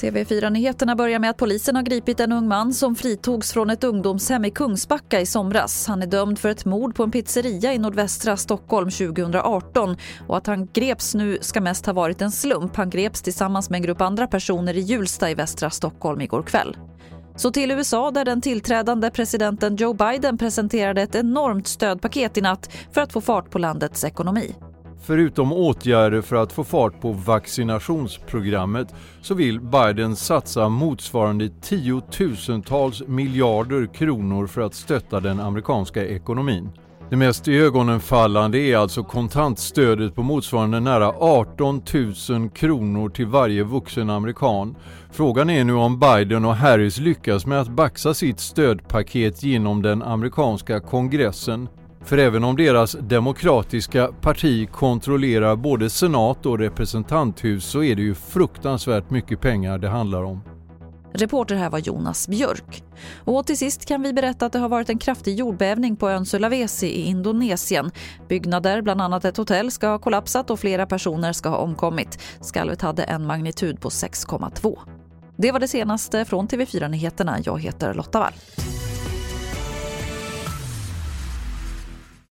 TV4-nyheterna börjar med att polisen har gripit en ung man som fritogs från ett ungdomshem i Kungsbacka i somras. Han är dömd för ett mord på en pizzeria i nordvästra Stockholm 2018 och att han greps nu ska mest ha varit en slump. Han greps tillsammans med en grupp andra personer i Hjulsta i västra Stockholm igår kväll. Så till USA där den tillträdande presidenten Joe Biden presenterade ett enormt stödpaket i natt för att få fart på landets ekonomi. Förutom åtgärder för att få fart på vaccinationsprogrammet så vill Biden satsa motsvarande tiotusentals miljarder kronor för att stötta den amerikanska ekonomin. Det mest ögonenfallande är alltså kontantstödet på motsvarande nära 18 000 kronor till varje vuxen amerikan. Frågan är nu om Biden och Harris lyckas med att baxa sitt stödpaket genom den amerikanska kongressen. För även om deras demokratiska parti kontrollerar både senat och representanthus så är det ju fruktansvärt mycket pengar det handlar om. Reporter här var Jonas Björk. Och till sist kan vi berätta att det har varit en kraftig jordbävning på ön Sulawesi i Indonesien. Byggnader, bland annat ett hotell, ska ha kollapsat och flera personer ska ha omkommit. Skalvet hade en magnitud på 6,2. Det var det senaste från TV4 Nyheterna. Jag heter Lotta Wall.